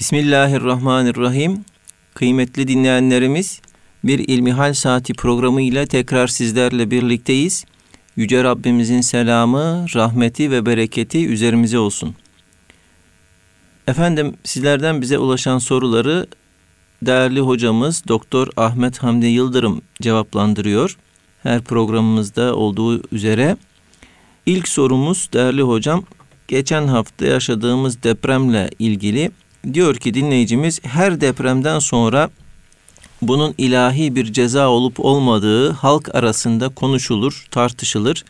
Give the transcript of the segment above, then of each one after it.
Bismillahirrahmanirrahim. Kıymetli dinleyenlerimiz, bir İlmihal Saati programı ile tekrar sizlerle birlikteyiz. Yüce Rabbimizin selamı, rahmeti ve bereketi üzerimize olsun. Efendim sizlerden bize ulaşan soruları değerli hocamız Doktor Ahmet Hamdi Yıldırım cevaplandırıyor. Her programımızda olduğu üzere. İlk sorumuz değerli hocam, geçen hafta yaşadığımız depremle ilgili diyor ki dinleyicimiz her depremden sonra bunun ilahi bir ceza olup olmadığı halk arasında konuşulur, tartışılır.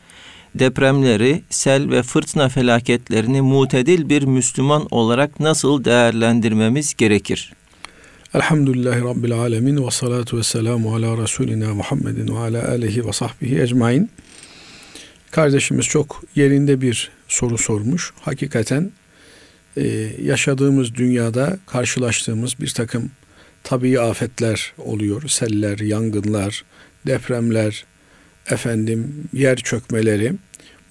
Depremleri, sel ve fırtına felaketlerini mutedil bir Müslüman olarak nasıl değerlendirmemiz gerekir? Elhamdülillahi Rabbil Alemin ve salatu ve selamu ala Resulina Muhammedin ve ala alihi ve sahbihi ecmain. Kardeşimiz çok yerinde bir soru sormuş. Hakikaten e, yaşadığımız dünyada karşılaştığımız bir takım tabii afetler oluyor. Seller, yangınlar, depremler, efendim yer çökmeleri.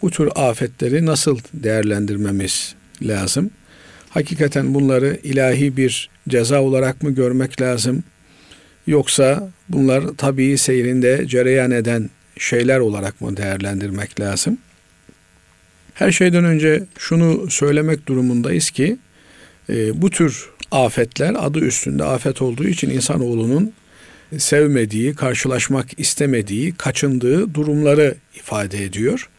Bu tür afetleri nasıl değerlendirmemiz lazım? Hakikaten bunları ilahi bir ceza olarak mı görmek lazım? Yoksa bunlar tabii seyrinde cereyan eden şeyler olarak mı değerlendirmek lazım? Her şeyden önce şunu söylemek durumundayız ki e, bu tür afetler adı üstünde afet olduğu için insanoğlunun sevmediği, karşılaşmak istemediği, kaçındığı durumları ifade ediyor.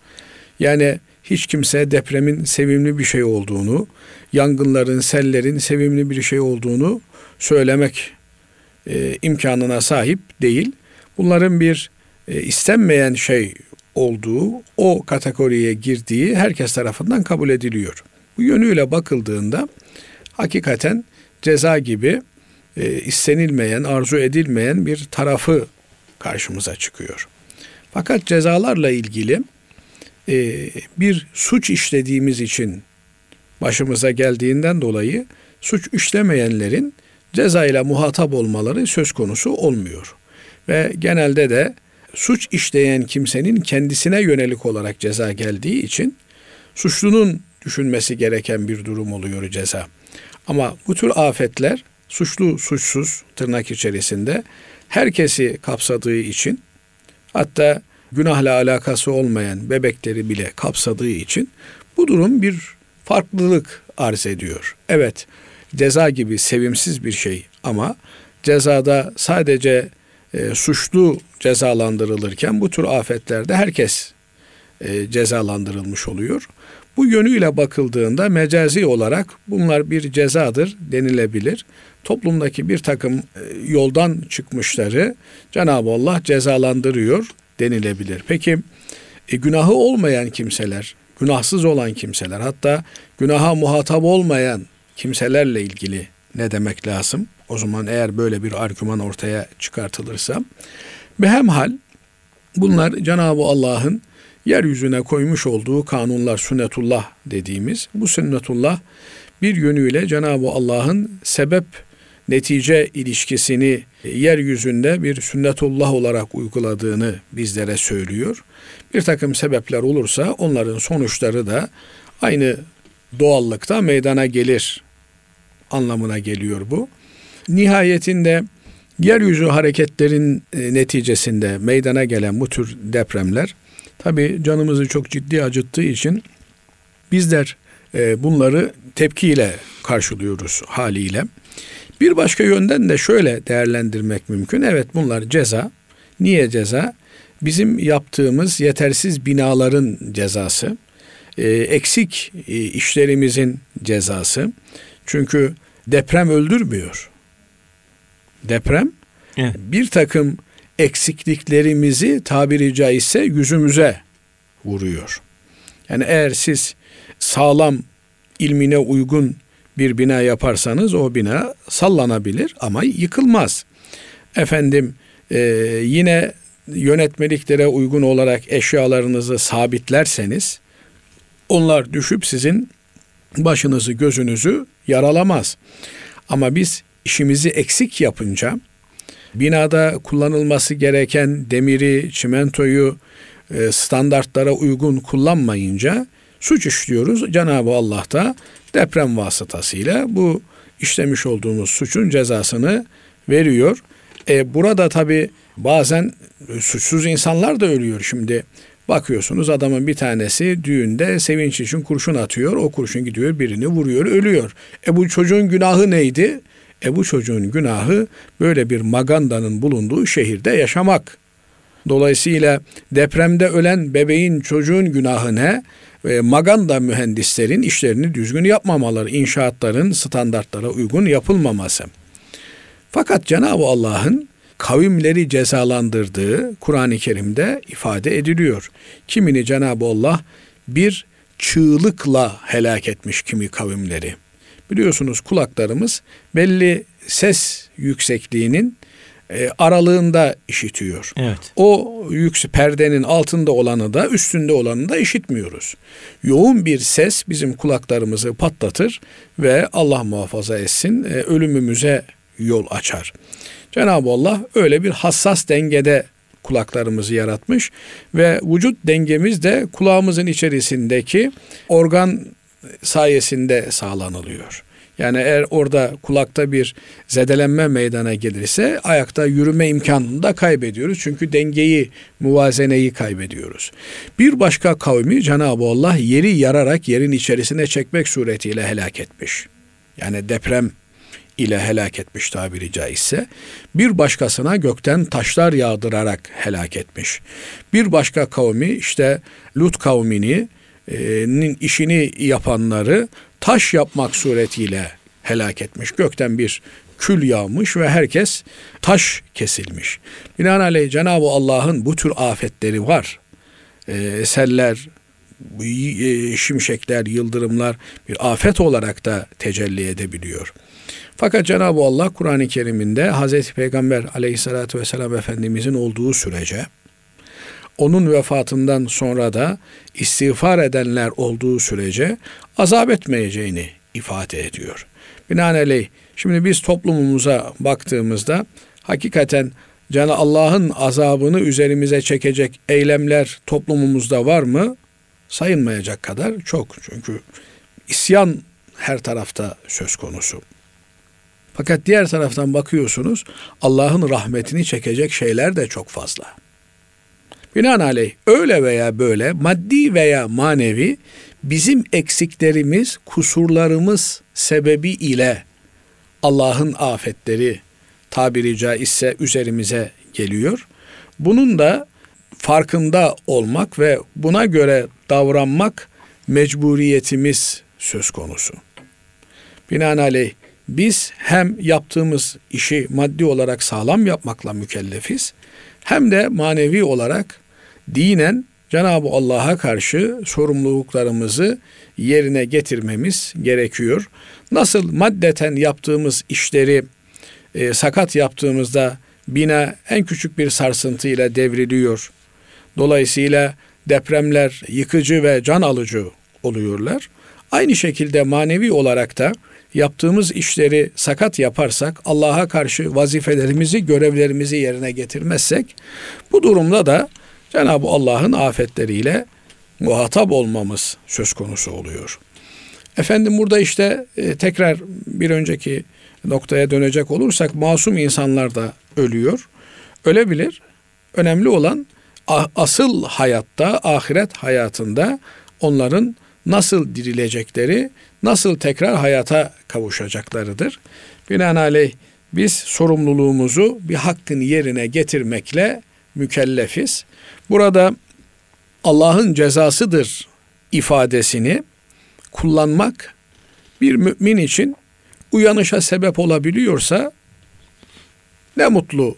Yani hiç kimse depremin sevimli bir şey olduğunu, yangınların, sellerin sevimli bir şey olduğunu söylemek e, imkanına sahip değil. Bunların bir e, istenmeyen şey olduğu, o kategoriye girdiği herkes tarafından kabul ediliyor. Bu yönüyle bakıldığında hakikaten ceza gibi e, istenilmeyen, arzu edilmeyen bir tarafı karşımıza çıkıyor. Fakat cezalarla ilgili e, bir suç işlediğimiz için başımıza geldiğinden dolayı suç işlemeyenlerin ceza ile muhatap olmaları söz konusu olmuyor. Ve genelde de suç işleyen kimsenin kendisine yönelik olarak ceza geldiği için suçlunun düşünmesi gereken bir durum oluyor ceza. Ama bu tür afetler suçlu suçsuz tırnak içerisinde herkesi kapsadığı için hatta günahla alakası olmayan bebekleri bile kapsadığı için bu durum bir farklılık arz ediyor. Evet ceza gibi sevimsiz bir şey ama cezada sadece e, suçlu cezalandırılırken bu tür afetlerde herkes e, cezalandırılmış oluyor. Bu yönüyle bakıldığında mecazi olarak bunlar bir cezadır denilebilir. Toplumdaki bir takım e, yoldan çıkmışları Cenab-ı Allah cezalandırıyor denilebilir. Peki e, günahı olmayan kimseler, günahsız olan kimseler hatta günaha muhatap olmayan kimselerle ilgili ne demek lazım? O zaman eğer böyle bir argüman ortaya çıkartılırsa behemhal bunlar Cenab-ı Allah'ın yeryüzüne koymuş olduğu kanunlar sünnetullah dediğimiz bu sünnetullah bir yönüyle Cenab-ı Allah'ın sebep netice ilişkisini yeryüzünde bir sünnetullah olarak uyguladığını bizlere söylüyor. Bir takım sebepler olursa onların sonuçları da aynı doğallıkta meydana gelir anlamına geliyor bu. Nihayetinde yeryüzü hareketlerin e, neticesinde meydana gelen bu tür depremler tabi canımızı çok ciddi acıttığı için bizler e, bunları tepkiyle karşılıyoruz haliyle. Bir başka yönden de şöyle değerlendirmek mümkün. Evet bunlar ceza. Niye ceza? Bizim yaptığımız yetersiz binaların cezası, e, eksik işlerimizin cezası. Çünkü deprem öldürmüyor. Deprem evet. bir takım eksikliklerimizi tabiri caizse yüzümüze vuruyor. Yani eğer siz sağlam ilmine uygun bir bina yaparsanız o bina sallanabilir ama yıkılmaz. Efendim e, yine yönetmeliklere uygun olarak eşyalarınızı sabitlerseniz onlar düşüp sizin başınızı gözünüzü yaralamaz. Ama biz işimizi eksik yapınca binada kullanılması gereken demiri, çimentoyu e, standartlara uygun kullanmayınca suç işliyoruz. Cenab-ı Allah da deprem vasıtasıyla bu işlemiş olduğumuz suçun cezasını veriyor. E, burada tabi bazen suçsuz insanlar da ölüyor. Şimdi bakıyorsunuz adamın bir tanesi düğünde sevinç için kurşun atıyor. O kurşun gidiyor birini vuruyor ölüyor. E bu çocuğun günahı neydi? E bu çocuğun günahı böyle bir magandanın bulunduğu şehirde yaşamak. Dolayısıyla depremde ölen bebeğin çocuğun günahı ne? E, maganda mühendislerin işlerini düzgün yapmamaları, inşaatların standartlara uygun yapılmaması. Fakat Cenab-ı Allah'ın kavimleri cezalandırdığı Kur'an-ı Kerim'de ifade ediliyor. Kimini Cenab-ı Allah bir çığlıkla helak etmiş kimi kavimleri. Biliyorsunuz kulaklarımız belli ses yüksekliğinin e, aralığında işitiyor. Evet. O yüksek perdenin altında olanı da üstünde olanı da işitmiyoruz. Yoğun bir ses bizim kulaklarımızı patlatır ve Allah muhafaza etsin e, ölümümüze yol açar. Cenab-ı Allah öyle bir hassas dengede kulaklarımızı yaratmış ve vücut dengemiz de kulağımızın içerisindeki organ sayesinde sağlanılıyor. Yani eğer orada kulakta bir zedelenme meydana gelirse ayakta yürüme imkanını da kaybediyoruz. Çünkü dengeyi, muvazeneyi kaybediyoruz. Bir başka kavmi Cenab-ı Allah yeri yararak yerin içerisine çekmek suretiyle helak etmiş. Yani deprem ile helak etmiş tabiri caizse. Bir başkasına gökten taşlar yağdırarak helak etmiş. Bir başka kavmi işte Lut kavmini nin işini yapanları taş yapmak suretiyle helak etmiş. Gökten bir kül yağmış ve herkes taş kesilmiş. Binaenaleyh Cenab-ı Allah'ın bu tür afetleri var. E, seller, e, şimşekler, yıldırımlar bir afet olarak da tecelli edebiliyor. Fakat Cenab-ı Allah Kur'an-ı Kerim'inde Hazreti Peygamber aleyhissalatü vesselam Efendimizin olduğu sürece onun vefatından sonra da istiğfar edenler olduğu sürece azap etmeyeceğini ifade ediyor. Binaenaleyh şimdi biz toplumumuza baktığımızda hakikaten Cenab Allah'ın azabını üzerimize çekecek eylemler toplumumuzda var mı? Sayılmayacak kadar çok. Çünkü isyan her tarafta söz konusu. Fakat diğer taraftan bakıyorsunuz Allah'ın rahmetini çekecek şeyler de çok fazla. Binaenaleyh öyle veya böyle maddi veya manevi bizim eksiklerimiz, kusurlarımız sebebi ile Allah'ın afetleri tabiri caizse üzerimize geliyor. Bunun da farkında olmak ve buna göre davranmak mecburiyetimiz söz konusu. Binaenaleyh biz hem yaptığımız işi maddi olarak sağlam yapmakla mükellefiz hem de manevi olarak dinen Cenab-ı Allah'a karşı sorumluluklarımızı yerine getirmemiz gerekiyor. Nasıl maddeten yaptığımız işleri e, sakat yaptığımızda bina en küçük bir sarsıntıyla devriliyor. Dolayısıyla depremler yıkıcı ve can alıcı oluyorlar. Aynı şekilde manevi olarak da yaptığımız işleri sakat yaparsak, Allah'a karşı vazifelerimizi, görevlerimizi yerine getirmezsek, bu durumda da Cenab-ı Allah'ın afetleriyle muhatap olmamız söz konusu oluyor. Efendim burada işte e, tekrar bir önceki noktaya dönecek olursak masum insanlar da ölüyor. Ölebilir. Önemli olan asıl hayatta, ahiret hayatında onların nasıl dirilecekleri, nasıl tekrar hayata kavuşacaklarıdır. Binaenaleyh biz sorumluluğumuzu bir hakkın yerine getirmekle mükellefiz. Burada Allah'ın cezasıdır ifadesini kullanmak bir mümin için uyanışa sebep olabiliyorsa ne mutlu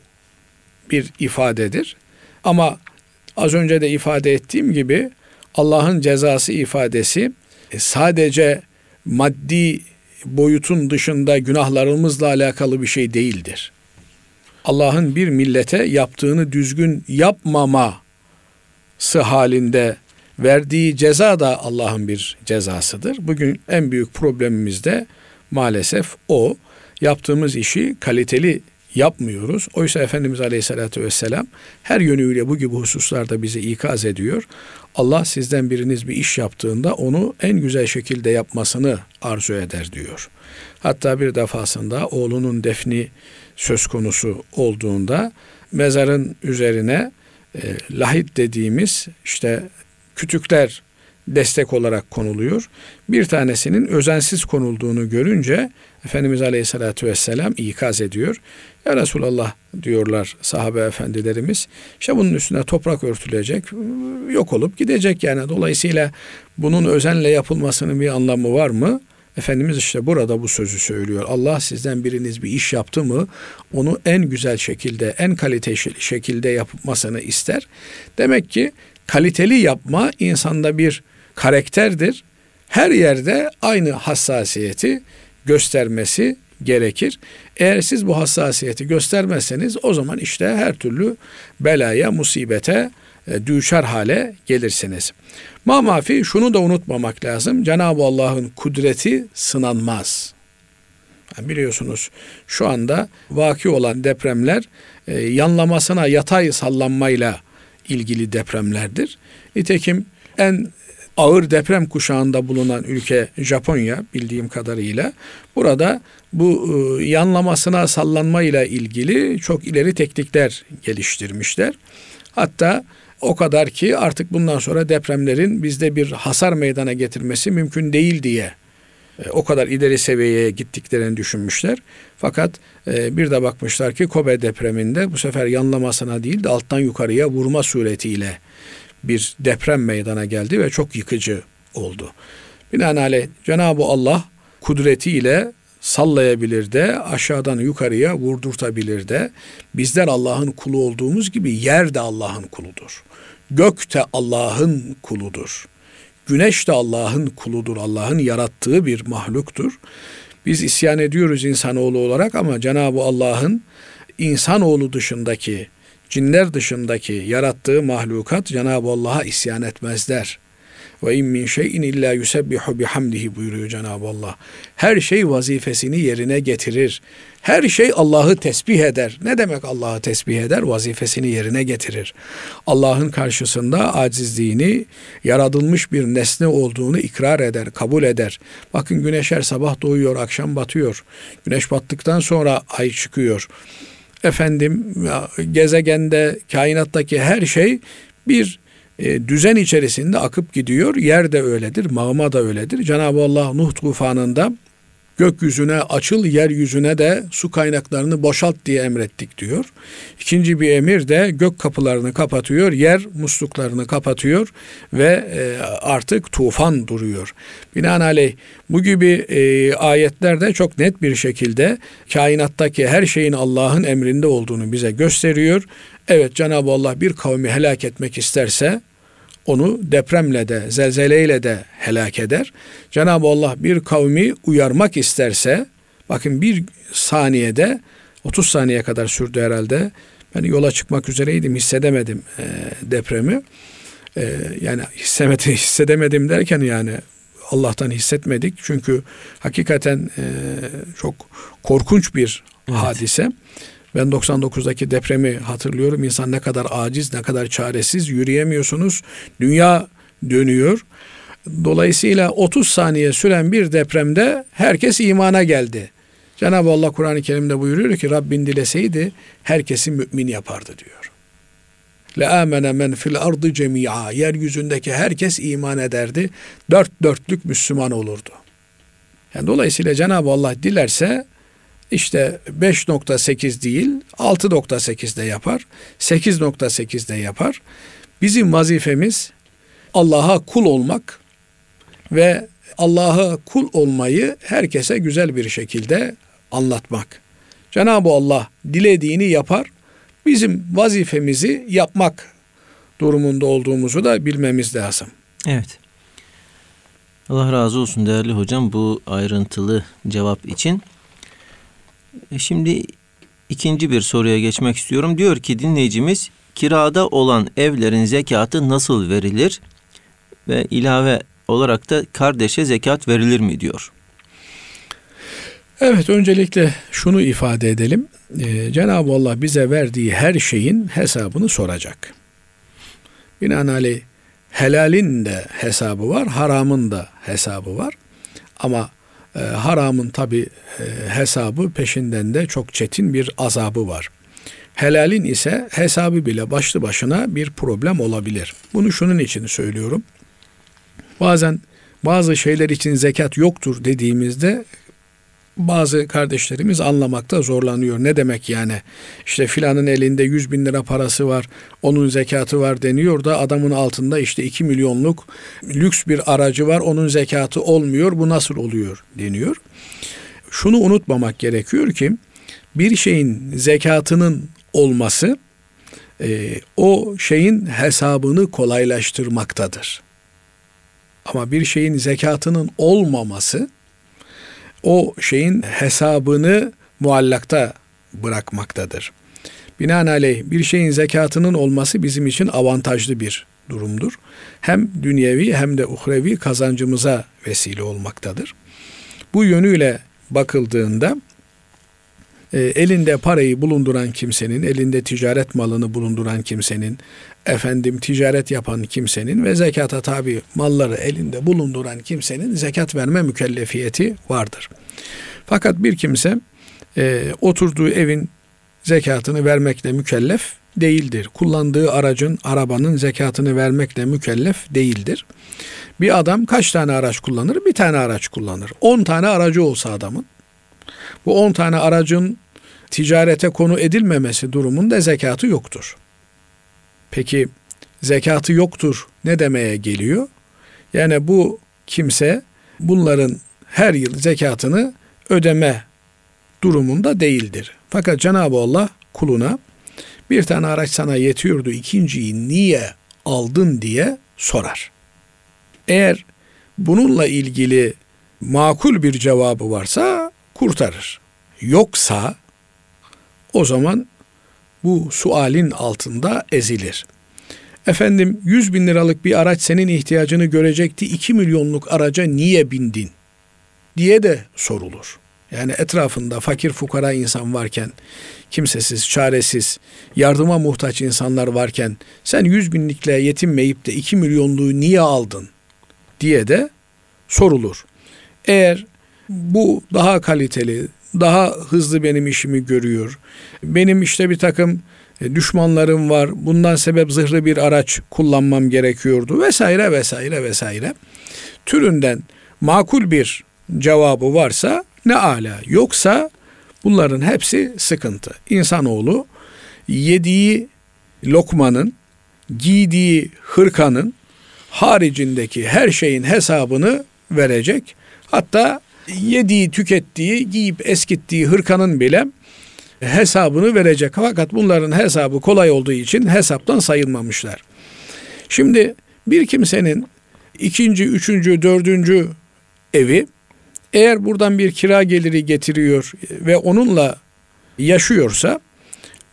bir ifadedir. Ama az önce de ifade ettiğim gibi Allah'ın cezası ifadesi e, sadece maddi boyutun dışında günahlarımızla alakalı bir şey değildir. Allah'ın bir millete yaptığını düzgün yapmaması halinde verdiği ceza da Allah'ın bir cezasıdır. Bugün en büyük problemimiz de maalesef o. Yaptığımız işi kaliteli yapmıyoruz. Oysa Efendimiz Aleyhisselatü Vesselam her yönüyle bu gibi hususlarda bizi ikaz ediyor. Allah sizden biriniz bir iş yaptığında onu en güzel şekilde yapmasını arzu eder diyor. Hatta bir defasında oğlunun defni söz konusu olduğunda mezarın üzerine e, lahit dediğimiz işte kütükler destek olarak konuluyor. Bir tanesinin özensiz konulduğunu görünce Efendimiz Aleyhisselatü Vesselam ikaz ediyor. Ya Resulallah diyorlar sahabe efendilerimiz. İşte bunun üstüne toprak örtülecek, yok olup gidecek yani. Dolayısıyla bunun özenle yapılmasının bir anlamı var mı? Efendimiz işte burada bu sözü söylüyor. Allah sizden biriniz bir iş yaptı mı onu en güzel şekilde, en kaliteli şekilde yapmasını ister. Demek ki kaliteli yapma insanda bir karakterdir. Her yerde aynı hassasiyeti göstermesi gerekir. Eğer siz bu hassasiyeti göstermezseniz o zaman işte her türlü belaya, musibete e, düşer hale gelirsiniz. Ma mafi şunu da unutmamak lazım. Cenab-ı Allah'ın kudreti sınanmaz. Yani biliyorsunuz şu anda vaki olan depremler e, yanlamasına yatay sallanmayla ilgili depremlerdir. Nitekim en ağır deprem kuşağında bulunan ülke Japonya bildiğim kadarıyla burada bu e, yanlamasına sallanmayla ilgili çok ileri teknikler geliştirmişler. Hatta o kadar ki artık bundan sonra depremlerin bizde bir hasar meydana getirmesi mümkün değil diye e, o kadar ileri seviyeye gittiklerini düşünmüşler. Fakat e, bir de bakmışlar ki Kobe depreminde bu sefer yanlamasına değil de alttan yukarıya vurma suretiyle bir deprem meydana geldi ve çok yıkıcı oldu. Binaenaleyh Cenab-ı Allah kudretiyle sallayabilir de aşağıdan yukarıya vurdurtabilir de bizler Allah'ın kulu olduğumuz gibi yer de Allah'ın kuludur. Gök de Allah'ın kuludur. Güneş de Allah'ın kuludur. Allah'ın yarattığı bir mahluktur. Biz isyan ediyoruz insanoğlu olarak ama Cenab-ı Allah'ın insanoğlu dışındaki cinler dışındaki yarattığı mahlukat Cenab-ı Allah'a isyan etmezler. Ve in min şeyin illa yusebbihu bihamdihi buyuruyor Cenab-ı Allah. Her şey vazifesini yerine getirir. Her şey Allah'ı tesbih eder. Ne demek Allah'ı tesbih eder? Vazifesini yerine getirir. Allah'ın karşısında acizliğini, yaratılmış bir nesne olduğunu ikrar eder, kabul eder. Bakın güneş her sabah doğuyor, akşam batıyor. Güneş battıktan sonra ay çıkıyor efendim gezegende, kainattaki her şey bir e, düzen içerisinde akıp gidiyor. Yer de öyledir, mağma da öyledir. Cenab-ı Allah Nuh tufanında gökyüzüne açıl, yeryüzüne de su kaynaklarını boşalt diye emrettik diyor. İkinci bir emir de gök kapılarını kapatıyor, yer musluklarını kapatıyor ve e, artık tufan duruyor. Binaenaleyh bu gibi e, ayetlerde çok net bir şekilde kainattaki her şeyin Allah'ın emrinde olduğunu bize gösteriyor. Evet Cenab-ı Allah bir kavmi helak etmek isterse onu depremle de zelzeleyle de helak eder. Cenab-ı Allah bir kavmi uyarmak isterse bakın bir saniyede 30 saniye kadar sürdü herhalde. Ben yola çıkmak üzereydim hissedemedim e, depremi. E, yani hissemedim, hissedemedim derken yani Allah'tan hissetmedik. Çünkü hakikaten e, çok korkunç bir evet. hadise. Ben 99'daki depremi hatırlıyorum. İnsan ne kadar aciz, ne kadar çaresiz yürüyemiyorsunuz. Dünya dönüyor. Dolayısıyla 30 saniye süren bir depremde herkes imana geldi. Cenab-ı Allah Kur'an-ı Kerim'de buyuruyor ki Rabbin dileseydi herkesi mümin yapardı diyor. Le amene men fil ardı cemia. Yeryüzündeki herkes iman ederdi. Dört dörtlük Müslüman olurdu. Yani dolayısıyla Cenab-ı Allah dilerse işte 5.8 değil 6.8'de yapar, 8.8'de yapar. Bizim vazifemiz Allah'a kul olmak ve Allah'a kul olmayı herkese güzel bir şekilde anlatmak. Cenab-ı Allah dilediğini yapar. Bizim vazifemizi yapmak durumunda olduğumuzu da bilmemiz lazım. Evet. Allah razı olsun değerli hocam bu ayrıntılı cevap için. E, şimdi ikinci bir soruya geçmek istiyorum. Diyor ki dinleyicimiz kirada olan evlerin zekatı nasıl verilir? Ve ilave olarak da kardeşe zekat verilir mi diyor. Evet öncelikle şunu ifade edelim. Ee, Cenab-ı Allah bize verdiği her şeyin hesabını soracak. Binaenaleyh helalin de hesabı var, haramın da hesabı var. Ama e, haramın tabi e, hesabı peşinden de çok çetin bir azabı var. Helalin ise hesabı bile başlı başına bir problem olabilir. Bunu şunun için söylüyorum. Bazen bazı şeyler için zekat yoktur dediğimizde bazı kardeşlerimiz anlamakta zorlanıyor. Ne demek yani? İşte filanın elinde 100 bin lira parası var, onun zekatı var deniyor da adamın altında işte 2 milyonluk lüks bir aracı var, onun zekatı olmuyor. Bu nasıl oluyor deniyor. Şunu unutmamak gerekiyor ki bir şeyin zekatının olması e, o şeyin hesabını kolaylaştırmaktadır. Ama bir şeyin zekatının olmaması o şeyin hesabını muallakta bırakmaktadır. Binaenaleyh bir şeyin zekatının olması bizim için avantajlı bir durumdur. Hem dünyevi hem de uhrevi kazancımıza vesile olmaktadır. Bu yönüyle bakıldığında e, elinde parayı bulunduran kimsenin, elinde ticaret malını bulunduran kimsenin, efendim ticaret yapan kimsenin ve zekata tabi malları elinde bulunduran kimsenin zekat verme mükellefiyeti vardır. Fakat bir kimse e, oturduğu evin zekatını vermekle mükellef değildir. Kullandığı aracın, arabanın zekatını vermekle mükellef değildir. Bir adam kaç tane araç kullanır? Bir tane araç kullanır. On tane aracı olsa adamın. Bu on tane aracın ticarete konu edilmemesi durumunda zekatı yoktur. Peki zekatı yoktur ne demeye geliyor? Yani bu kimse bunların her yıl zekatını ödeme durumunda değildir. Fakat Cenab-ı Allah kuluna bir tane araç sana yetiyordu ikinciyi niye aldın diye sorar. Eğer bununla ilgili makul bir cevabı varsa kurtarır. Yoksa o zaman bu sualin altında ezilir. Efendim 100 bin liralık bir araç senin ihtiyacını görecekti 2 milyonluk araca niye bindin diye de sorulur. Yani etrafında fakir fukara insan varken, kimsesiz, çaresiz, yardıma muhtaç insanlar varken sen 100 binlikle yetinmeyip de 2 milyonluğu niye aldın diye de sorulur. Eğer bu daha kaliteli, daha hızlı benim işimi görüyor. Benim işte bir takım e, düşmanlarım var. Bundan sebep zırhlı bir araç kullanmam gerekiyordu vesaire vesaire vesaire. Türünden makul bir cevabı varsa ne ala. Yoksa bunların hepsi sıkıntı. İnsanoğlu yediği lokmanın, giydiği hırkanın haricindeki her şeyin hesabını verecek. Hatta yediği, tükettiği, giyip eskittiği hırkanın bile hesabını verecek. Fakat bunların hesabı kolay olduğu için hesaptan sayılmamışlar. Şimdi bir kimsenin ikinci, üçüncü, dördüncü evi eğer buradan bir kira geliri getiriyor ve onunla yaşıyorsa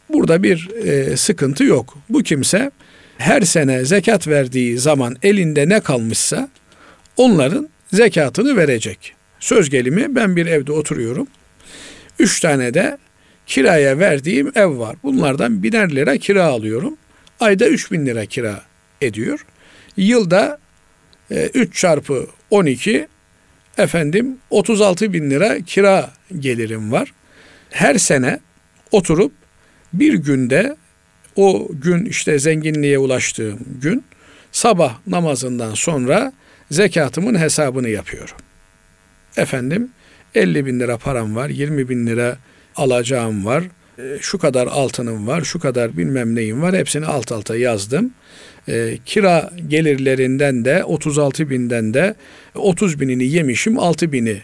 burada bir e, sıkıntı yok. Bu kimse her sene zekat verdiği zaman elinde ne kalmışsa onların zekatını verecek. Söz gelimi ben bir evde oturuyorum. Üç tane de kiraya verdiğim ev var. Bunlardan biner lira kira alıyorum. Ayda üç bin lira kira ediyor. Yılda e, 3 çarpı 12 efendim 36 bin lira kira gelirim var. Her sene oturup bir günde o gün işte zenginliğe ulaştığım gün sabah namazından sonra zekatımın hesabını yapıyorum. Efendim 50 bin lira param var, 20 bin lira alacağım var, e, şu kadar altınım var, şu kadar bilmem neyim var hepsini alt alta yazdım. E, kira gelirlerinden de 36 binden de 30 binini yemişim 6 bini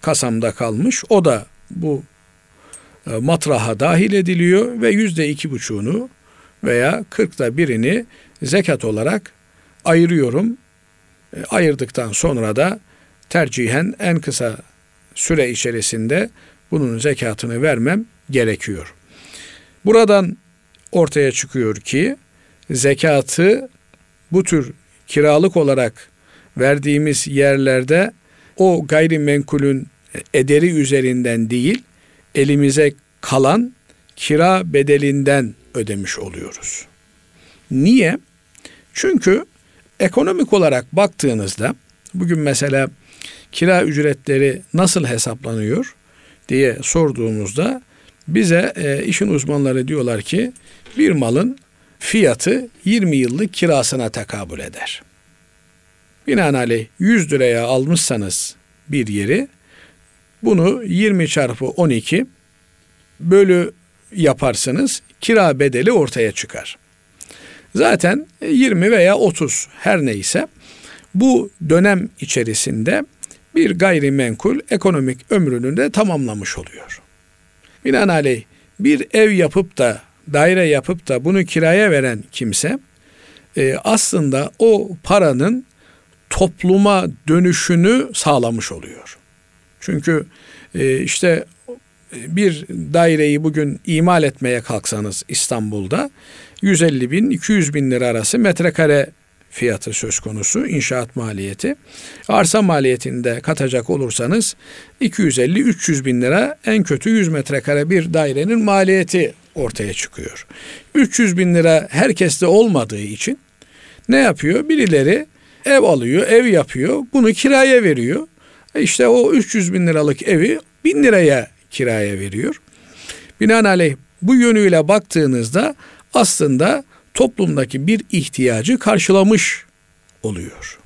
kasamda kalmış. O da bu e, matraha dahil ediliyor ve yüzde iki buçuğunu veya kırkta birini zekat olarak ayırıyorum. Ayırdıktan sonra da tercihen en kısa süre içerisinde bunun zekatını vermem gerekiyor. Buradan ortaya çıkıyor ki zekatı bu tür kiralık olarak verdiğimiz yerlerde o gayrimenkulün ederi üzerinden değil, elimize kalan kira bedelinden ödemiş oluyoruz. Niye? Çünkü ekonomik olarak baktığınızda bugün mesela kira ücretleri nasıl hesaplanıyor diye sorduğumuzda bize e, işin uzmanları diyorlar ki bir malın fiyatı 20 yıllık kirasına tekabül eder. Binaenaleyh 100 liraya almışsanız bir yeri bunu 20 çarpı 12 bölü yaparsınız kira bedeli ortaya çıkar. Zaten 20 veya 30 her neyse bu dönem içerisinde bir gayrimenkul ekonomik ömrünü de tamamlamış oluyor. Binaenaleyh bir ev yapıp da daire yapıp da bunu kiraya veren kimse e, aslında o paranın topluma dönüşünü sağlamış oluyor. Çünkü e, işte bir daireyi bugün imal etmeye kalksanız İstanbul'da 150 bin 200 bin lira arası metrekare fiyatı söz konusu inşaat maliyeti. Arsa maliyetinde katacak olursanız 250-300 bin lira en kötü 100 metrekare bir dairenin maliyeti ortaya çıkıyor. 300 bin lira herkeste olmadığı için ne yapıyor? Birileri ev alıyor, ev yapıyor, bunu kiraya veriyor. E işte o 300 bin liralık evi 1000 liraya kiraya veriyor. Binaenaleyh bu yönüyle baktığınızda aslında toplumdaki bir ihtiyacı karşılamış oluyor.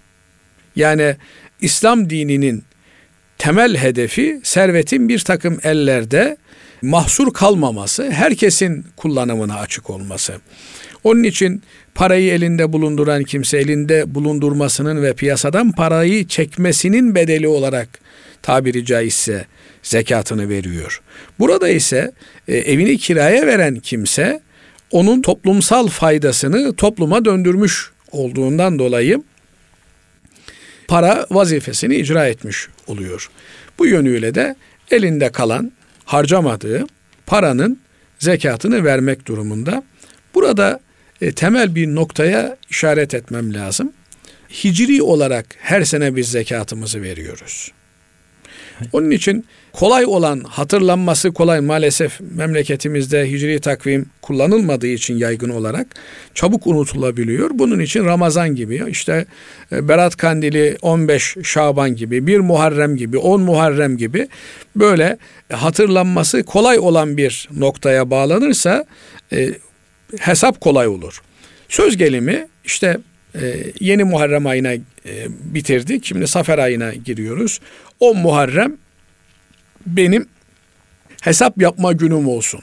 Yani İslam dininin temel hedefi servetin bir takım ellerde mahsur kalmaması, herkesin kullanımına açık olması. Onun için parayı elinde bulunduran kimse elinde bulundurmasının ve piyasadan parayı çekmesinin bedeli olarak tabiri caizse zekatını veriyor. Burada ise e, evini kiraya veren kimse onun toplumsal faydasını topluma döndürmüş olduğundan dolayı para vazifesini icra etmiş oluyor. Bu yönüyle de elinde kalan harcamadığı paranın zekatını vermek durumunda. Burada e, temel bir noktaya işaret etmem lazım. Hicri olarak her sene biz zekatımızı veriyoruz. Onun için kolay olan hatırlanması kolay maalesef memleketimizde hicri takvim kullanılmadığı için yaygın olarak çabuk unutulabiliyor. Bunun için Ramazan gibi işte e, Berat Kandili 15 Şaban gibi bir Muharrem gibi 10 Muharrem gibi böyle hatırlanması kolay olan bir noktaya bağlanırsa e, hesap kolay olur. Söz gelimi işte e, yeni Muharrem ayına e, bitirdik. Şimdi Safer ayına giriyoruz. O Muharrem benim hesap yapma günüm olsun.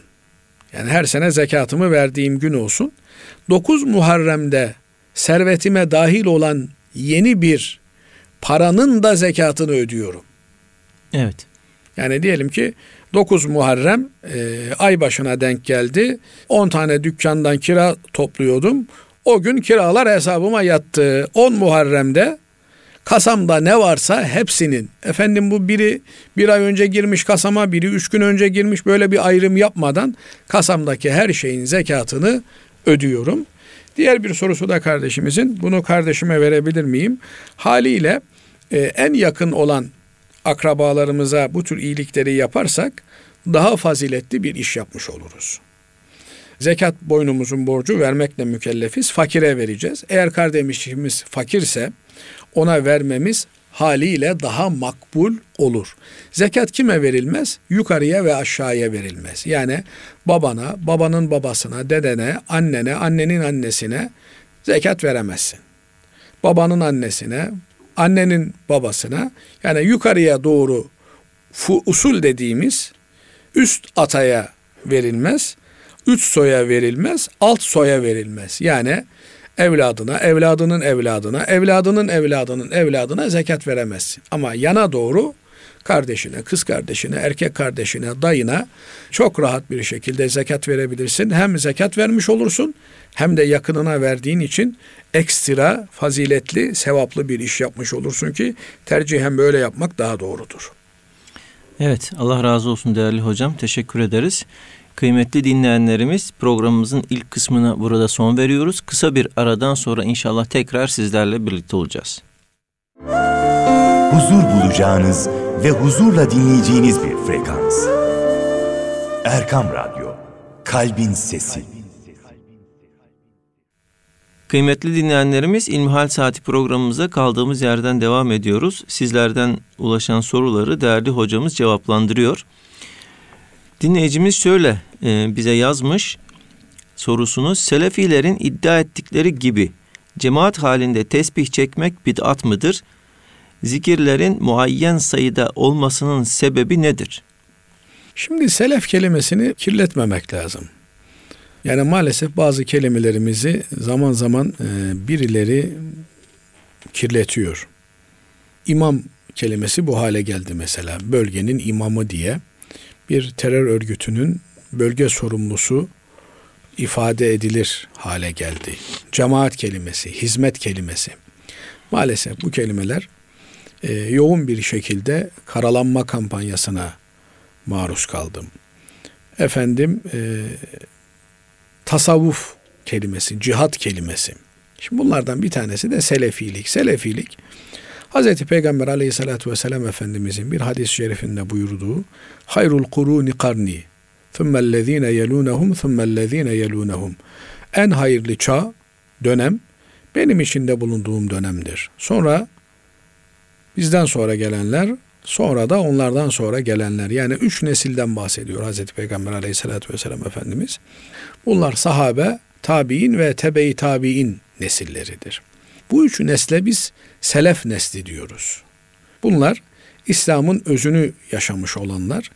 Yani her sene zekatımı verdiğim gün olsun. 9 Muharrem'de servetime dahil olan yeni bir paranın da zekatını ödüyorum. Evet. Yani diyelim ki 9 Muharrem e, ay başına denk geldi. 10 tane dükkandan kira topluyordum. O gün kiralar hesabıma yattı. 10 Muharrem'de kasamda ne varsa hepsinin efendim bu biri bir ay önce girmiş kasama biri üç gün önce girmiş böyle bir ayrım yapmadan kasamdaki her şeyin zekatını ödüyorum. Diğer bir sorusu da kardeşimizin bunu kardeşime verebilir miyim? Haliyle e, en yakın olan akrabalarımıza bu tür iyilikleri yaparsak daha faziletli bir iş yapmış oluruz. Zekat boynumuzun borcu vermekle mükellefiz. Fakire vereceğiz. Eğer kardeşimiz fakirse ona vermemiz haliyle daha makbul olur. Zekat kime verilmez? Yukarıya ve aşağıya verilmez. Yani babana, babanın babasına, dedene, annene, annenin annesine zekat veremezsin. Babanın annesine, annenin babasına yani yukarıya doğru usul dediğimiz üst ataya verilmez, üst soya verilmez, alt soya verilmez. Yani evladına, evladının evladına, evladının evladının evladına zekat veremezsin. Ama yana doğru kardeşine, kız kardeşine, erkek kardeşine, dayına çok rahat bir şekilde zekat verebilirsin. Hem zekat vermiş olursun hem de yakınına verdiğin için ekstra faziletli, sevaplı bir iş yapmış olursun ki tercihen böyle yapmak daha doğrudur. Evet Allah razı olsun değerli hocam. Teşekkür ederiz. Kıymetli dinleyenlerimiz programımızın ilk kısmına burada son veriyoruz. Kısa bir aradan sonra inşallah tekrar sizlerle birlikte olacağız. Huzur bulacağınız ve huzurla dinleyeceğiniz bir frekans. Erkam Radyo, Kalbin Sesi. Kıymetli dinleyenlerimiz İlmihal Saati programımıza kaldığımız yerden devam ediyoruz. Sizlerden ulaşan soruları değerli hocamız cevaplandırıyor. Dinleyicimiz şöyle e, bize yazmış sorusunu. Selefilerin iddia ettikleri gibi cemaat halinde tesbih çekmek bid'at mıdır? Zikirlerin muayyen sayıda olmasının sebebi nedir? Şimdi selef kelimesini kirletmemek lazım. Yani maalesef bazı kelimelerimizi zaman zaman e, birileri kirletiyor. İmam kelimesi bu hale geldi mesela. Bölgenin imamı diye bir terör örgütünün bölge sorumlusu ifade edilir hale geldi. Cemaat kelimesi, hizmet kelimesi. Maalesef bu kelimeler e, yoğun bir şekilde karalanma kampanyasına maruz kaldım. Efendim e, tasavvuf kelimesi, cihat kelimesi. Şimdi bunlardan bir tanesi de selefilik. Selefilik Hz. Peygamber aleyhissalatü vesselam Efendimizin bir hadis-i şerifinde buyurduğu hayrul kuruni karni thummellezine yelunehum thummellezine yelunehum en hayırlı çağ, dönem benim içinde bulunduğum dönemdir. Sonra bizden sonra gelenler, sonra da onlardan sonra gelenler. Yani üç nesilden bahsediyor Hazreti Peygamber aleyhissalatü vesselam Efendimiz. Bunlar sahabe, tabi'in ve tebe-i tabi'in nesilleridir. Bu üç nesle biz selef nesli diyoruz. Bunlar İslam'ın özünü yaşamış olanlar,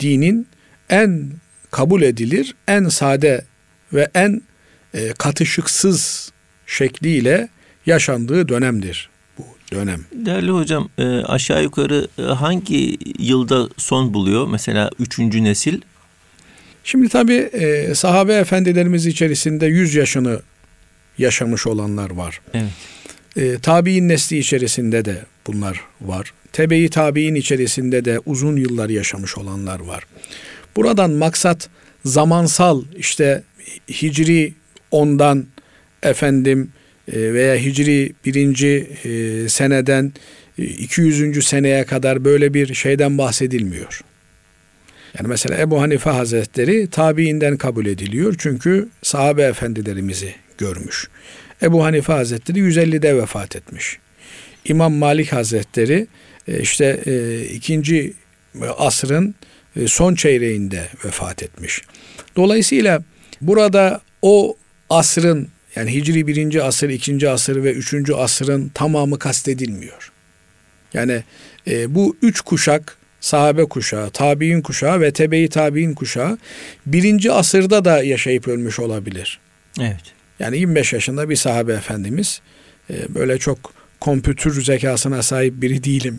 dinin en kabul edilir, en sade ve en e, katışıksız şekliyle yaşandığı dönemdir bu dönem. Değerli hocam e, aşağı yukarı e, hangi yılda son buluyor? Mesela üçüncü nesil. Şimdi tabi e, sahabe efendilerimiz içerisinde 100 yaşını yaşamış olanlar var. Evet. E, tabi'in nesli içerisinde de bunlar var. Tebe-i tabi'in içerisinde de uzun yıllar yaşamış olanlar var. Buradan maksat zamansal işte hicri ondan efendim e, veya hicri birinci e, seneden 200. seneye kadar böyle bir şeyden bahsedilmiyor. Yani mesela Ebu Hanife Hazretleri tabiinden kabul ediliyor çünkü sahabe efendilerimizi görmüş. Ebu Hanife Hazretleri 150'de vefat etmiş. İmam Malik Hazretleri e, işte ikinci asrın son çeyreğinde vefat etmiş. Dolayısıyla burada o asrın yani Hicri birinci asır, ikinci asır ve üçüncü asırın tamamı kastedilmiyor. Yani e, bu üç kuşak sahabe kuşağı, tabi'in kuşağı ve tebe-i tabi'in kuşağı birinci asırda da yaşayıp ölmüş olabilir. Evet. Yani 25 yaşında bir sahabe efendimiz e, böyle çok kompütür zekasına sahip biri değilim.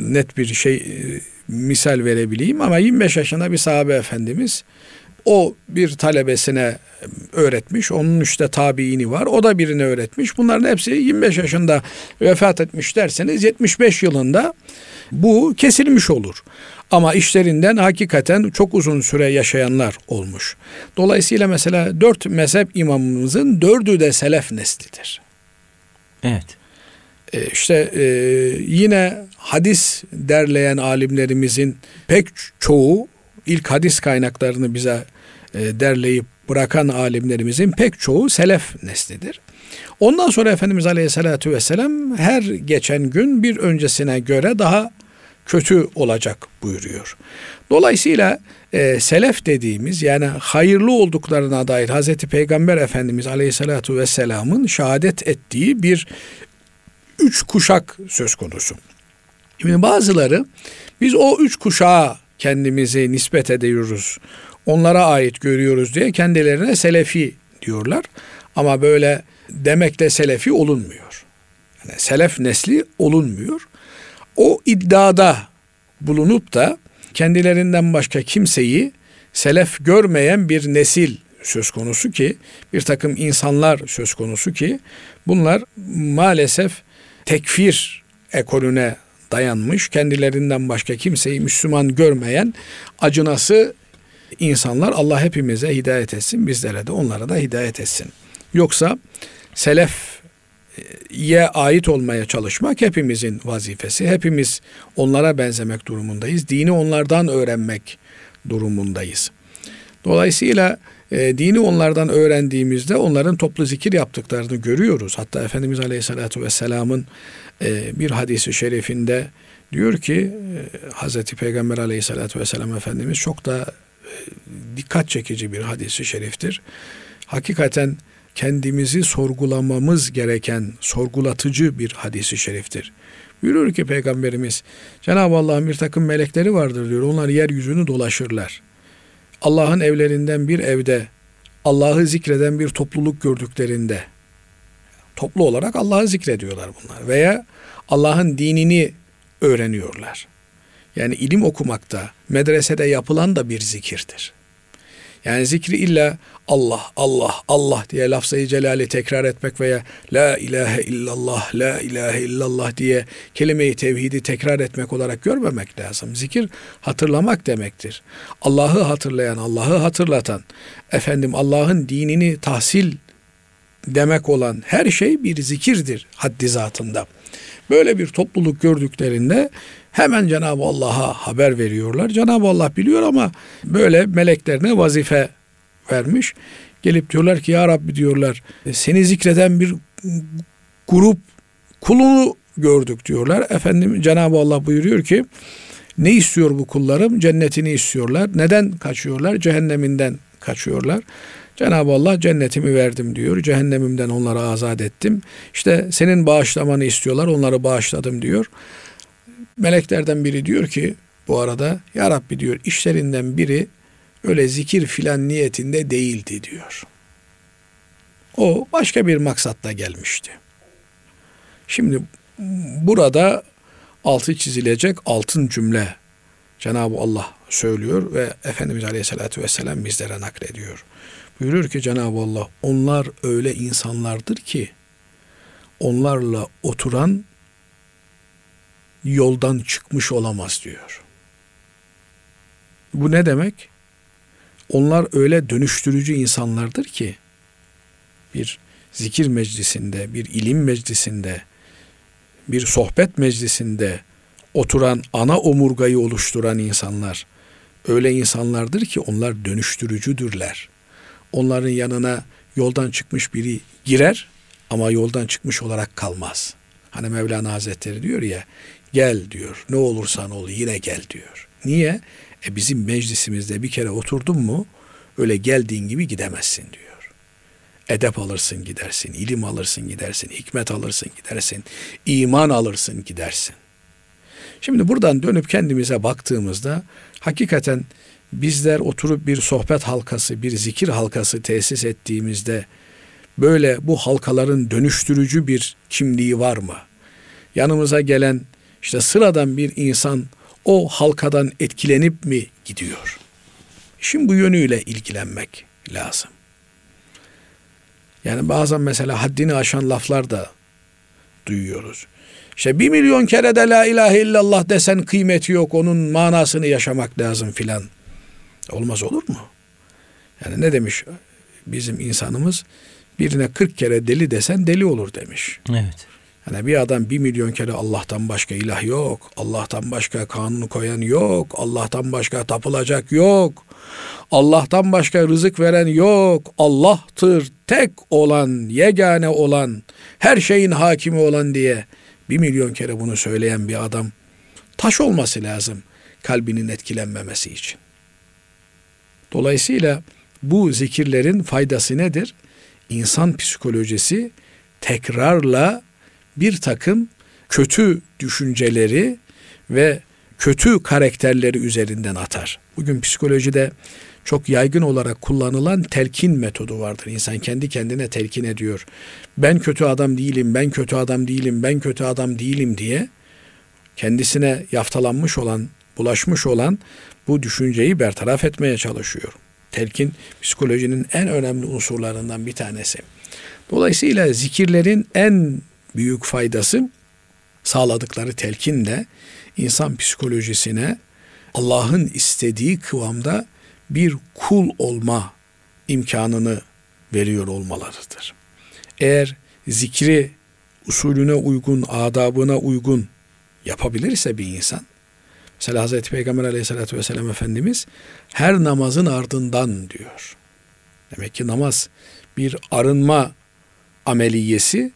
Net bir şey e, misal verebileyim ama 25 yaşında bir sahabe efendimiz o bir talebesine öğretmiş. Onun işte tabiini var. O da birine öğretmiş. Bunların hepsi 25 yaşında vefat etmiş derseniz 75 yılında bu kesilmiş olur. Ama işlerinden hakikaten çok uzun süre yaşayanlar olmuş. Dolayısıyla mesela dört mezhep imamımızın dördü de selef neslidir. Evet. E işte e, yine hadis derleyen alimlerimizin pek çoğu ilk hadis kaynaklarını bize e, derleyip bırakan alimlerimizin pek çoğu selef neslidir. Ondan sonra Efendimiz Aleyhisselatü Vesselam her geçen gün bir öncesine göre daha kötü olacak buyuruyor. Dolayısıyla e, selef dediğimiz yani hayırlı olduklarına dair Hazreti Peygamber Efendimiz Aleyhisselatü Vesselam'ın şehadet ettiği bir üç kuşak söz konusu. Şimdi bazıları biz o üç kuşağa kendimizi nispet ediyoruz onlara ait görüyoruz diye kendilerine selefi diyorlar. Ama böyle demekle selefi olunmuyor. Yani selef nesli olunmuyor. O iddiada bulunup da kendilerinden başka kimseyi selef görmeyen bir nesil söz konusu ki bir takım insanlar söz konusu ki bunlar maalesef tekfir ekolüne dayanmış kendilerinden başka kimseyi Müslüman görmeyen acınası insanlar Allah hepimize hidayet etsin, bizlere de onlara da hidayet etsin. Yoksa selef ye ait olmaya çalışmak hepimizin vazifesi. Hepimiz onlara benzemek durumundayız. Dini onlardan öğrenmek durumundayız. Dolayısıyla e, dini onlardan öğrendiğimizde onların toplu zikir yaptıklarını görüyoruz. Hatta Efendimiz Aleyhisselatü Vesselam'ın e, bir hadisi şerifinde diyor ki e, Hazreti Peygamber Aleyhisselatü Vesselam Efendimiz çok da e, dikkat çekici bir hadisi şeriftir. Hakikaten kendimizi sorgulamamız gereken sorgulatıcı bir hadisi şeriftir. Buyuruyor ki Peygamberimiz Cenab-ı Allah'ın bir takım melekleri vardır diyor. Onlar yeryüzünü dolaşırlar. Allah'ın evlerinden bir evde Allah'ı zikreden bir topluluk gördüklerinde toplu olarak Allah'ı zikrediyorlar bunlar veya Allah'ın dinini öğreniyorlar. Yani ilim okumakta, medresede yapılan da bir zikirdir. Yani zikri illa Allah, Allah, Allah diye lafzayı celali tekrar etmek veya La ilahe illallah, La ilahe illallah diye kelime-i tevhidi tekrar etmek olarak görmemek lazım. Zikir hatırlamak demektir. Allah'ı hatırlayan, Allah'ı hatırlatan, efendim Allah'ın dinini tahsil demek olan her şey bir zikirdir haddi zatında. Böyle bir topluluk gördüklerinde hemen Cenab-ı Allah'a haber veriyorlar. Cenab-ı Allah biliyor ama böyle meleklerine vazife vermiş. Gelip diyorlar ki ya Rabbi diyorlar seni zikreden bir grup kulunu gördük diyorlar. Efendim Cenab-ı Allah buyuruyor ki ne istiyor bu kullarım? Cennetini istiyorlar. Neden kaçıyorlar? Cehenneminden kaçıyorlar. Cenab-ı Allah cennetimi verdim diyor. Cehennemimden onları azat ettim. İşte senin bağışlamanı istiyorlar. Onları bağışladım diyor. Meleklerden biri diyor ki bu arada Ya Rabbi diyor işlerinden biri öyle zikir filan niyetinde değildi diyor. O başka bir maksatla gelmişti. Şimdi burada altı çizilecek altın cümle Cenab-ı Allah söylüyor ve Efendimiz Aleyhisselatü Vesselam bizlere naklediyor. Buyurur ki Cenab-ı Allah onlar öyle insanlardır ki onlarla oturan yoldan çıkmış olamaz diyor. Bu ne demek? Onlar öyle dönüştürücü insanlardır ki bir zikir meclisinde, bir ilim meclisinde, bir sohbet meclisinde oturan ana omurgayı oluşturan insanlar öyle insanlardır ki onlar dönüştürücüdürler. Onların yanına yoldan çıkmış biri girer ama yoldan çıkmış olarak kalmaz. Hani Mevlana Hazretleri diyor ya gel diyor ne olursan ol yine gel diyor. Niye? E bizim meclisimizde bir kere oturdun mu öyle geldiğin gibi gidemezsin diyor. Edep alırsın gidersin, ilim alırsın gidersin, hikmet alırsın gidersin, iman alırsın gidersin. Şimdi buradan dönüp kendimize baktığımızda hakikaten bizler oturup bir sohbet halkası, bir zikir halkası tesis ettiğimizde böyle bu halkaların dönüştürücü bir kimliği var mı? Yanımıza gelen işte sıradan bir insan o halkadan etkilenip mi gidiyor? Şimdi bu yönüyle ilgilenmek lazım. Yani bazen mesela haddini aşan laflar da duyuyoruz. İşte bir milyon kere de la ilahe illallah desen kıymeti yok onun manasını yaşamak lazım filan. Olmaz olur mu? Yani ne demiş bizim insanımız birine 40 kere deli desen deli olur demiş. Evet. Yani bir adam bir milyon kere Allah'tan başka ilah yok. Allah'tan başka kanunu koyan yok. Allah'tan başka tapılacak yok. Allah'tan başka rızık veren yok. Allah'tır tek olan, yegane olan, her şeyin hakimi olan diye bir milyon kere bunu söyleyen bir adam taş olması lazım kalbinin etkilenmemesi için. Dolayısıyla bu zikirlerin faydası nedir? İnsan psikolojisi tekrarla bir takım kötü düşünceleri ve kötü karakterleri üzerinden atar. Bugün psikolojide çok yaygın olarak kullanılan telkin metodu vardır. İnsan kendi kendine telkin ediyor. Ben kötü adam değilim, ben kötü adam değilim, ben kötü adam değilim diye kendisine yaftalanmış olan, bulaşmış olan bu düşünceyi bertaraf etmeye çalışıyor. Telkin psikolojinin en önemli unsurlarından bir tanesi. Dolayısıyla zikirlerin en büyük faydası sağladıkları telkinle insan psikolojisine Allah'ın istediği kıvamda bir kul olma imkanını veriyor olmalarıdır. Eğer zikri usulüne uygun, adabına uygun yapabilirse bir insan, mesela Hazreti Peygamber aleyhissalatü vesselam Efendimiz her namazın ardından diyor. Demek ki namaz bir arınma ameliyesi,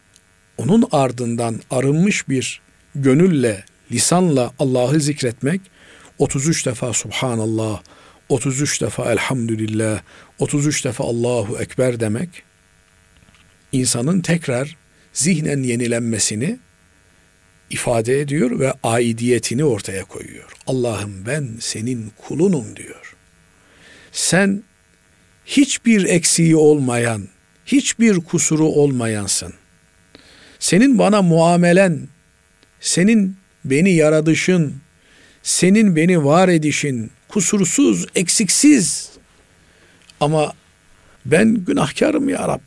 onun ardından arınmış bir gönülle, lisanla Allah'ı zikretmek, 33 defa Subhanallah, 33 defa Elhamdülillah, 33 defa Allahu Ekber demek, insanın tekrar zihnen yenilenmesini ifade ediyor ve aidiyetini ortaya koyuyor. Allah'ım ben senin kulunum diyor. Sen hiçbir eksiği olmayan, hiçbir kusuru olmayansın. Senin bana muamelen, senin beni yaradışın, senin beni var edişin kusursuz, eksiksiz. Ama ben günahkarım ya Rab.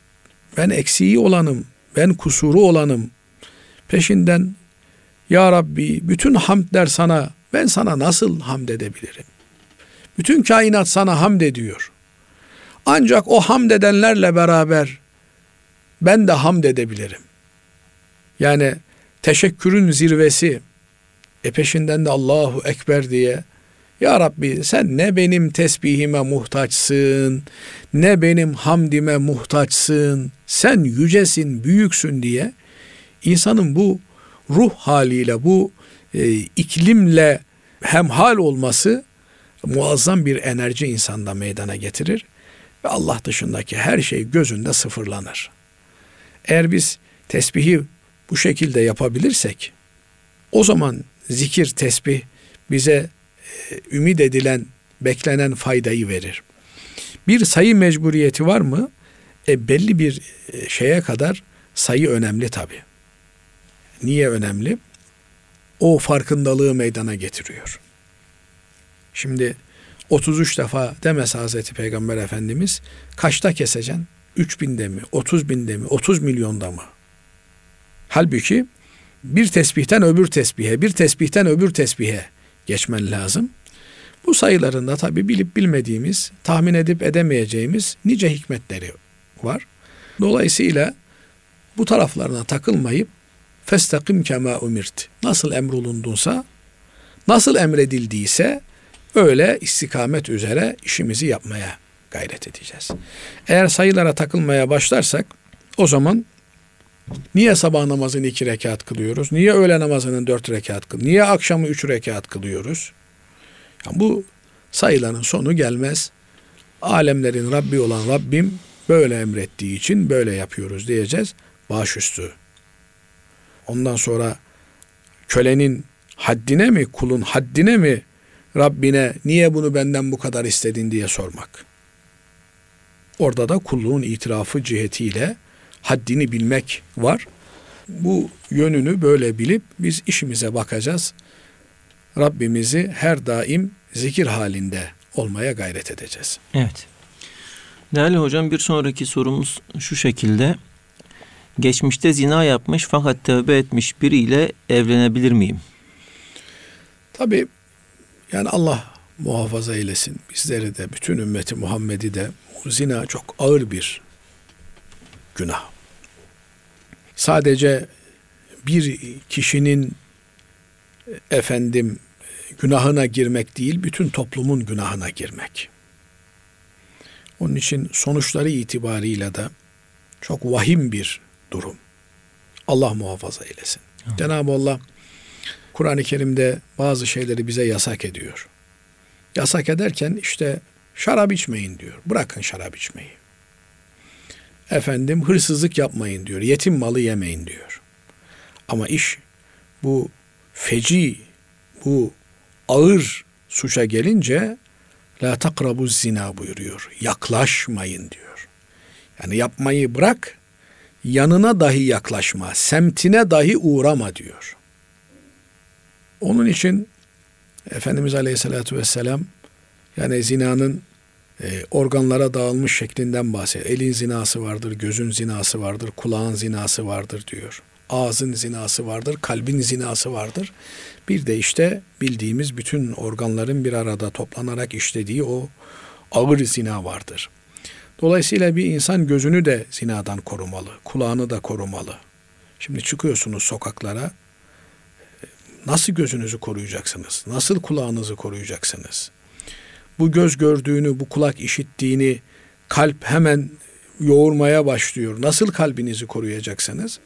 Ben eksiği olanım, ben kusuru olanım. Peşinden ya Rabbi bütün hamdler sana, ben sana nasıl hamd edebilirim? Bütün kainat sana hamd ediyor. Ancak o hamd edenlerle beraber ben de hamd edebilirim. Yani teşekkürün zirvesi, e peşinden de Allahu Ekber diye ya Rabbi sen ne benim tesbihime muhtaçsın, ne benim hamdime muhtaçsın, sen yücesin, büyüksün diye insanın bu ruh haliyle, bu e, iklimle hemhal olması muazzam bir enerji insanda meydana getirir ve Allah dışındaki her şey gözünde sıfırlanır. Eğer biz tesbihi bu şekilde yapabilirsek o zaman zikir, tesbih bize e, ümit edilen, beklenen faydayı verir. Bir sayı mecburiyeti var mı? E, belli bir e, şeye kadar sayı önemli tabi. Niye önemli? O farkındalığı meydana getiriyor. Şimdi 33 defa demese Hazreti Peygamber Efendimiz kaçta keseceksin? 3 binde mi? 30 binde mi? 30 milyonda mı? Halbuki bir tesbihten öbür tesbihe, bir tesbihten öbür tesbihe geçmen lazım. Bu sayılarında tabi bilip bilmediğimiz, tahmin edip edemeyeceğimiz nice hikmetleri var. Dolayısıyla bu taraflarına takılmayıp festakim kema umirt. Nasıl emrolundunsa, nasıl emredildiyse öyle istikamet üzere işimizi yapmaya gayret edeceğiz. Eğer sayılara takılmaya başlarsak o zaman Niye sabah namazını iki rekat kılıyoruz? Niye öğle namazının dört rekat kılıyoruz? Niye akşamı üç rekat kılıyoruz? Yani bu sayıların sonu gelmez. Alemlerin Rabbi olan Rabbim böyle emrettiği için böyle yapıyoruz diyeceğiz. Başüstü. Ondan sonra kölenin haddine mi, kulun haddine mi Rabbine niye bunu benden bu kadar istedin diye sormak. Orada da kulluğun itirafı cihetiyle haddini bilmek var. Bu yönünü böyle bilip biz işimize bakacağız. Rabbimizi her daim zikir halinde olmaya gayret edeceğiz. Evet. Değerli hocam bir sonraki sorumuz şu şekilde. Geçmişte zina yapmış fakat tövbe etmiş biriyle evlenebilir miyim? Tabi yani Allah muhafaza eylesin. Bizleri de bütün ümmeti Muhammed'i de zina çok ağır bir günah sadece bir kişinin efendim günahına girmek değil, bütün toplumun günahına girmek. Onun için sonuçları itibarıyla da çok vahim bir durum. Allah muhafaza eylesin. Hı. Cenab-ı Allah Kur'an-ı Kerim'de bazı şeyleri bize yasak ediyor. Yasak ederken işte şarap içmeyin diyor. Bırakın şarap içmeyi efendim hırsızlık yapmayın diyor. Yetim malı yemeyin diyor. Ama iş bu feci, bu ağır suça gelince la takrabu zina buyuruyor. Yaklaşmayın diyor. Yani yapmayı bırak, yanına dahi yaklaşma, semtine dahi uğrama diyor. Onun için Efendimiz Aleyhisselatü Vesselam yani zinanın e, organlara dağılmış şeklinden bahsediyor. Elin zinası vardır, gözün zinası vardır, kulağın zinası vardır diyor. Ağzın zinası vardır, kalbin zinası vardır. Bir de işte bildiğimiz bütün organların bir arada toplanarak işlediği o ağır zina vardır. Dolayısıyla bir insan gözünü de zinadan korumalı, kulağını da korumalı. Şimdi çıkıyorsunuz sokaklara. Nasıl gözünüzü koruyacaksınız? Nasıl kulağınızı koruyacaksınız? Bu göz gördüğünü, bu kulak işittiğini kalp hemen yoğurmaya başlıyor. Nasıl kalbinizi koruyacaksınız?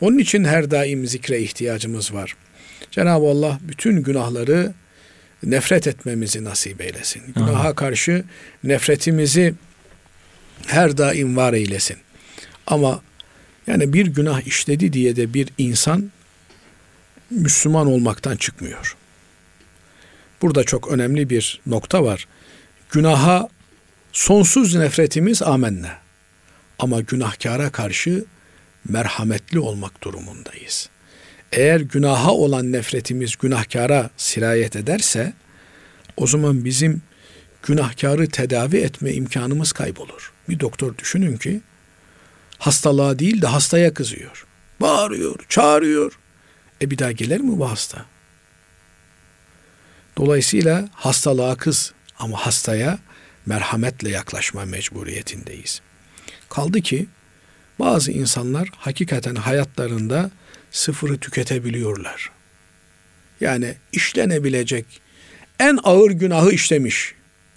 Onun için her daim zikre ihtiyacımız var. Cenab-ı Allah bütün günahları nefret etmemizi nasip eylesin. Günaha karşı nefretimizi her daim var eylesin. Ama yani bir günah işledi diye de bir insan Müslüman olmaktan çıkmıyor. Burada çok önemli bir nokta var. Günaha sonsuz nefretimiz amenna. Ama günahkara karşı merhametli olmak durumundayız. Eğer günaha olan nefretimiz günahkara sirayet ederse o zaman bizim günahkarı tedavi etme imkanımız kaybolur. Bir doktor düşünün ki hastalığa değil de hastaya kızıyor. Bağırıyor, çağırıyor. E bir daha gelir mi bu hasta? Dolayısıyla hastalığa kız ama hastaya merhametle yaklaşma mecburiyetindeyiz. Kaldı ki bazı insanlar hakikaten hayatlarında sıfırı tüketebiliyorlar. Yani işlenebilecek en ağır günahı işlemiş.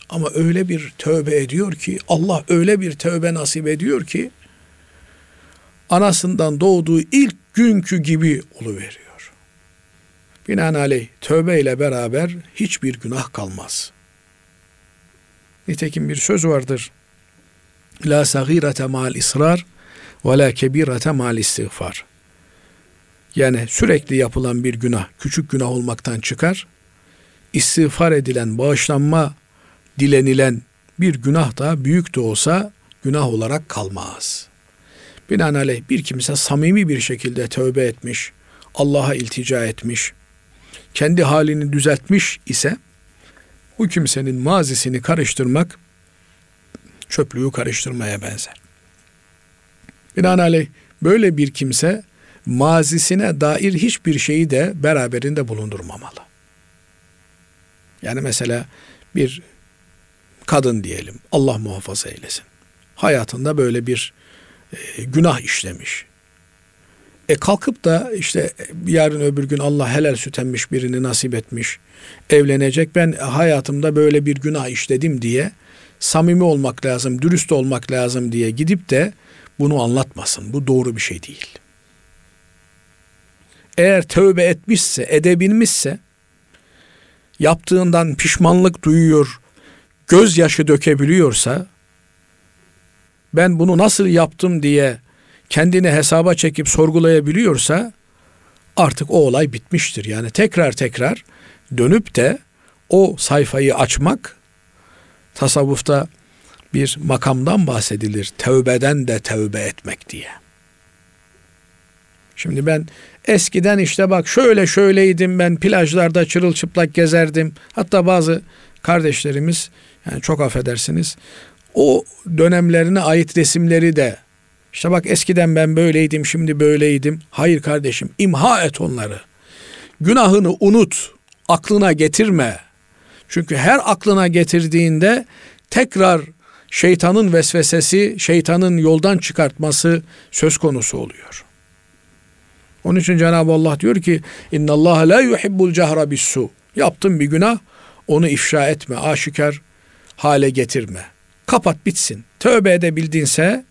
Ama öyle bir tövbe ediyor ki Allah öyle bir tövbe nasip ediyor ki anasından doğduğu ilk günkü gibi oluveriyor. Binaenaleyh tövbe ile beraber hiçbir günah kalmaz. Nitekim bir söz vardır. La sagirete mal israr ve la kebirete mal istiğfar. Yani sürekli yapılan bir günah küçük günah olmaktan çıkar. İstiğfar edilen, bağışlanma dilenilen bir günah da büyük de olsa günah olarak kalmaz. Binaenaleyh bir kimse samimi bir şekilde tövbe etmiş, Allah'a iltica etmiş, kendi halini düzeltmiş ise bu kimsenin mazisini karıştırmak çöplüğü karıştırmaya benzer. Binaenaleyh böyle bir kimse mazisine dair hiçbir şeyi de beraberinde bulundurmamalı. Yani mesela bir kadın diyelim Allah muhafaza eylesin. Hayatında böyle bir e, günah işlemiş. E kalkıp da işte yarın öbür gün Allah helal süt emmiş birini nasip etmiş. Evlenecek ben hayatımda böyle bir günah işledim diye samimi olmak lazım, dürüst olmak lazım diye gidip de bunu anlatmasın. Bu doğru bir şey değil. Eğer tövbe etmişse, edebilmişse yaptığından pişmanlık duyuyor, gözyaşı dökebiliyorsa ben bunu nasıl yaptım diye kendini hesaba çekip sorgulayabiliyorsa artık o olay bitmiştir. Yani tekrar tekrar dönüp de o sayfayı açmak tasavvufta bir makamdan bahsedilir. Tövbeden de tövbe etmek diye. Şimdi ben eskiden işte bak şöyle şöyleydim ben plajlarda çırılçıplak gezerdim. Hatta bazı kardeşlerimiz yani çok affedersiniz o dönemlerine ait resimleri de işte bak eskiden ben böyleydim şimdi böyleydim. Hayır kardeşim imha et onları. Günahını unut, aklına getirme. Çünkü her aklına getirdiğinde tekrar şeytanın vesvesesi, şeytanın yoldan çıkartması söz konusu oluyor. Onun için Cenab-ı Allah diyor ki inna Allah la yuhibbul cehra bis-su. Yaptın bir günah, onu ifşa etme, aşikar hale getirme. Kapat bitsin. Tövbe edebildinse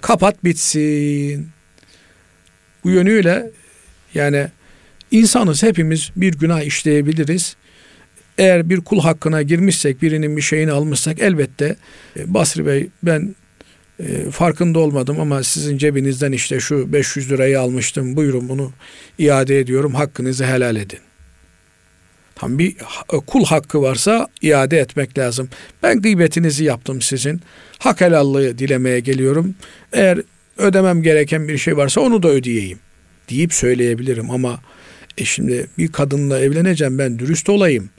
kapat bitsin. Bu yönüyle yani insanız hepimiz bir günah işleyebiliriz. Eğer bir kul hakkına girmişsek, birinin bir şeyini almışsak elbette e, Basri Bey ben e, farkında olmadım ama sizin cebinizden işte şu 500 lirayı almıştım. Buyurun bunu iade ediyorum. Hakkınızı helal edin. Tam bir kul hakkı varsa iade etmek lazım. Ben gıybetinizi yaptım sizin. Hak helallığı dilemeye geliyorum. Eğer ödemem gereken bir şey varsa onu da ödeyeyim deyip söyleyebilirim ama e şimdi bir kadınla evleneceğim ben dürüst olayım.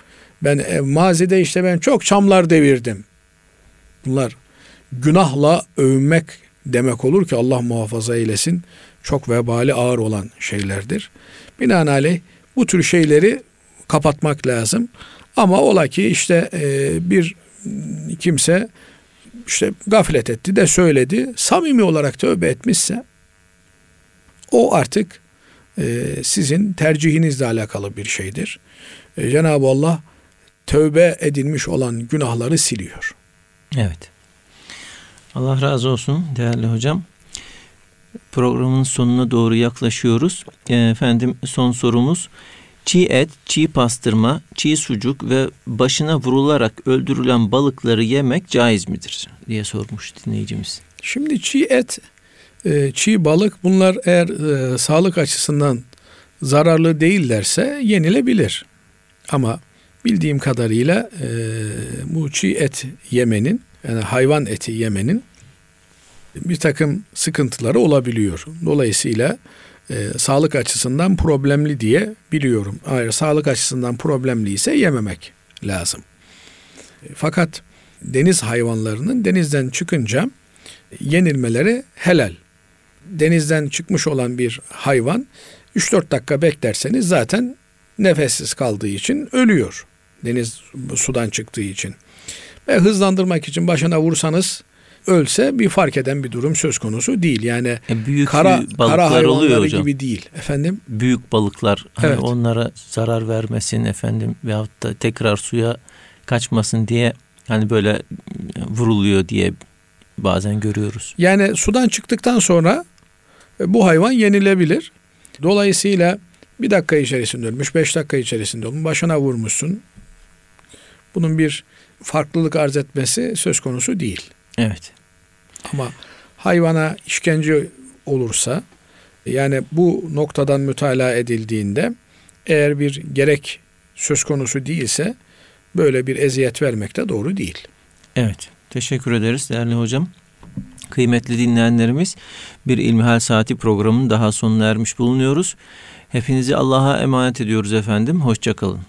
Ben e, mazide işte ben çok çamlar devirdim. Bunlar günahla övünmek demek olur ki Allah muhafaza eylesin. Çok vebali ağır olan şeylerdir. Binaenaleyh bu tür şeyleri kapatmak lazım. Ama ola ki işte e, bir kimse işte gaflet etti de söyledi. Samimi olarak tövbe etmişse O artık e, sizin tercihinizle alakalı bir şeydir. E, Cenab-ı Allah tövbe edilmiş olan günahları siliyor. Evet. Allah razı olsun değerli hocam. Programın sonuna doğru yaklaşıyoruz. Efendim son sorumuz. Çiğ et, çiğ pastırma, çiğ sucuk ve başına vurularak öldürülen balıkları yemek caiz midir? diye sormuş dinleyicimiz. Şimdi çiğ et, e, çiğ balık bunlar eğer e, sağlık açısından zararlı değillerse yenilebilir. Ama bildiğim kadarıyla e, bu çiğ et yemenin yani hayvan eti yemenin bir takım sıkıntıları olabiliyor. Dolayısıyla e, sağlık açısından problemli diye biliyorum. Eğer sağlık açısından problemli ise yememek lazım. E, fakat deniz hayvanlarının denizden çıkınca yenilmeleri helal. Denizden çıkmış olan bir hayvan 3-4 dakika beklerseniz zaten nefessiz kaldığı için ölüyor. Deniz sudan çıktığı için. Ve hızlandırmak için başına vursanız ölse bir fark eden bir durum söz konusu değil. Yani E, büyük kara, balıklar kara hayvanları oluyor hocam. gibi değil. Efendim? Büyük balıklar hani Evet. onlara zarar vermesin efendim veyahut da tekrar suya kaçmasın diye hani böyle vuruluyor diye bazen görüyoruz. Yani sudan çıktıktan sonra e, bu hayvan yenilebilir. Dolayısıyla bir dakika içerisinde ölmüş, beş dakika içerisinde olmuş, başına vurmuşsun. Bunun bir farklılık arz etmesi söz konusu değil. Evet. Ama hayvana işkence olursa yani bu noktadan mütalaa edildiğinde eğer bir gerek söz konusu değilse böyle bir eziyet vermek de doğru değil. Evet. Teşekkür ederiz değerli hocam. Kıymetli dinleyenlerimiz bir İlmihal Saati programının daha sonuna ermiş bulunuyoruz. Hepinizi Allah'a emanet ediyoruz efendim. Hoşçakalın.